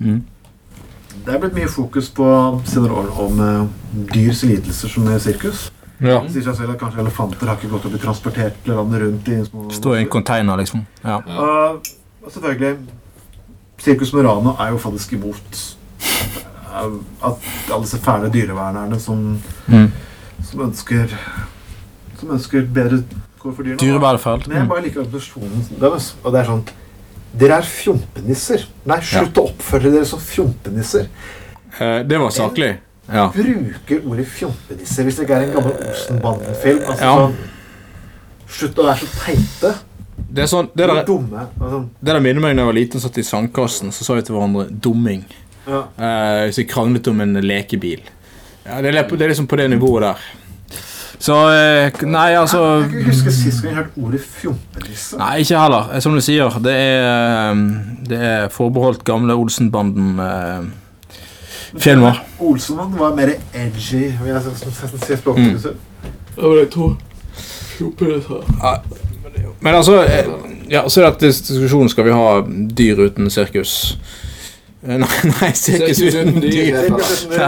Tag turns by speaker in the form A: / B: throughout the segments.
A: Mm.
B: Det er blitt mye fokus på senere år om uh, dyrs lidelser som er sirkus.
A: Ja.
B: Det sier seg selv at kanskje elefanter har ikke gått og blitt transportert landet rundt i små
A: Stå i en container, liksom. Ja.
B: Og, og selvfølgelig Sirkus Morano er jo faktisk imot eh, at alle disse fæle dyrevernerne som,
A: Mm.
B: som ønsker Som ønsker bedre kår for dyrene.
A: Dyrevelferd.
B: Men jeg
A: Mm.
B: bare liker argumentasjonen deres. Og det er sånn Dere er fjompenisser. Nei, slutt å oppføre dere som fjompenisser.
A: Eh, det var saklig. Ja.
B: Bruker ordet fjompenisser hvis det ikke er en gammel Olsenbanden-film. Altså,
A: Ja.
B: sånn, slutt å være så teite.
A: Det er sånn, det
B: er
A: der,
B: dumme. Altså.
A: det der minner meg da jeg var liten og satt i sandkassen, så sa vi til hverandre 'dumming'.
B: ja.
A: Eh, så vi kranglet om en lekebil. Ja, det, er, det er liksom på det nivået der. Så eh, Nei, altså
B: Jeg kan ikke huske sist gang jeg hørte ordet fjompenisse.
A: Nei, ikke heller. Eh, Som du sier, det er, eh, det er forbeholdt gamle Olsenbanden-filmer.
B: Olsenmann var mer edgy. vil jeg nesten si språkfokuset.
A: Men altså eh, Ja, så er det diskusjonen skal vi ha dyr uten sirkus. Eh, Nei, nei sirkus
C: Sirkus
A: uten
C: dyr,
A: dyr.
C: det
B: Mm.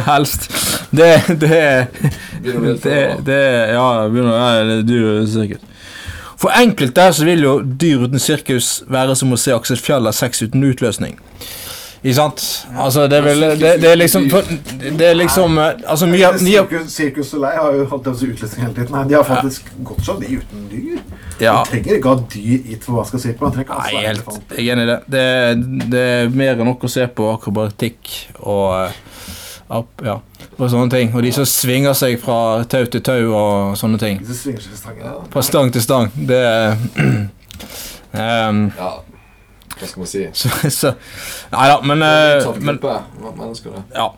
A: Helst. Det, det,
C: Begynner å bli
A: det, det Ja, begynner ja, dyr uten sirkus. For enkelte så vil jo dyr uten sirkus være som å se Aksel Fjell ha sex uten utløsning. Ikke sant? Altså, det er vel Det, det er liksom for, Det er liksom eh, Altså, mye mye
B: Sirkus, Sirkus Soleil har jo hatt altså, utløsning hele tiden. Nei, de har faktisk gått sånn, de uten dyr.
A: Ja.
B: Du trenger ikke ha dyr i skal forvaska på. Man trenger
A: Nei, helt, jeg er enig i det. det. Det er mer enn nok å se på akrobatikk og eh, opp, ja, og sånne ting. Og de som svinger seg fra tau til tau og sånne ting.
B: Disse svinger seg stangen.
A: Fra stang til stang. Det um,
C: Ja, hva skal man si?
A: så, så Nei da, men, eh, men. Ja.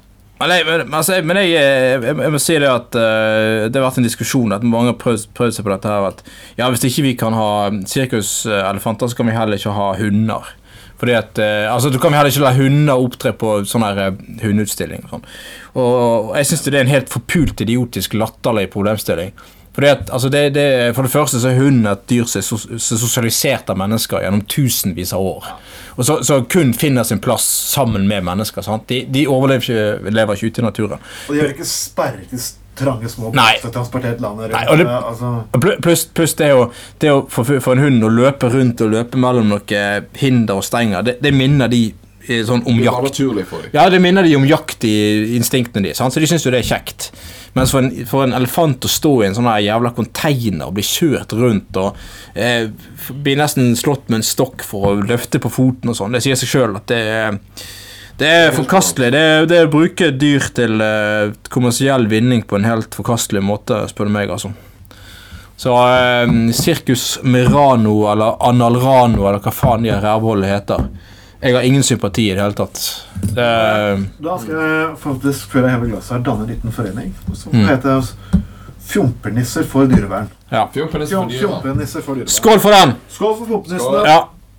A: Men jeg, men, altså, men jeg, jeg, jeg må si det at uh, det har vært en diskusjon at mange har prøvd, prøvd seg på dette her at ja, hvis ikke vi kan ha sirkuselefanter, så kan vi heller ikke ha hunder. Fordi at, eh, altså, Du kan heller ikke la hunder opptre på sånn her eh, hundeutstilling. Og, sånn. og jeg syns det er en helt forpult idiotisk latterlig problemstilling. Fordi at, altså det, det, For det første så er hunden et dyr som er er sosialisert av mennesker gjennom tusenvis av år. Og så, så kun finner sin plass sammen med mennesker. De, de overlever ikke, lever ikke ute i naturen.
B: Og de har ikke sperret trange små
A: Nei.
B: transportert landet rundt.
A: Nei, og det-
B: altså,
A: Pluss pluss det å, det å for, for en hund å løpe rundt og løpe mellom noen hinder og stenger, det, det minner de eh, sånn om
C: Det
A: jakt.
C: dem.
A: Ja, det minner de om jakt i instinktene de, sant? så de syns jo det er kjekt. Mens for en, for en elefant å stå i en sånn her jævla container og bli kjørt rundt og eh, bli nesten slått med en stokk for å løfte på foten og sånn, det sier seg sjøl at det er det er forkastelig. Det er, det er å bruke dyr til uh, kommersiell vinning på en helt forkastelig måte, spør du meg, altså. Så eh, Circus Mirano eller Analrano eller hva faen de rævholdet heter. Jeg har ingen sympati i det hele tatt. Det,
B: Da skal jeg faktisk, før jeg hever glasset her, danne en liten forening som
A: Mm.
B: heter Fjompernisser for dyrevern.
A: ja.
B: Fjompernisser for dyrevern.
A: Skål for den!
B: Skål for fjompenissene!
A: Ja.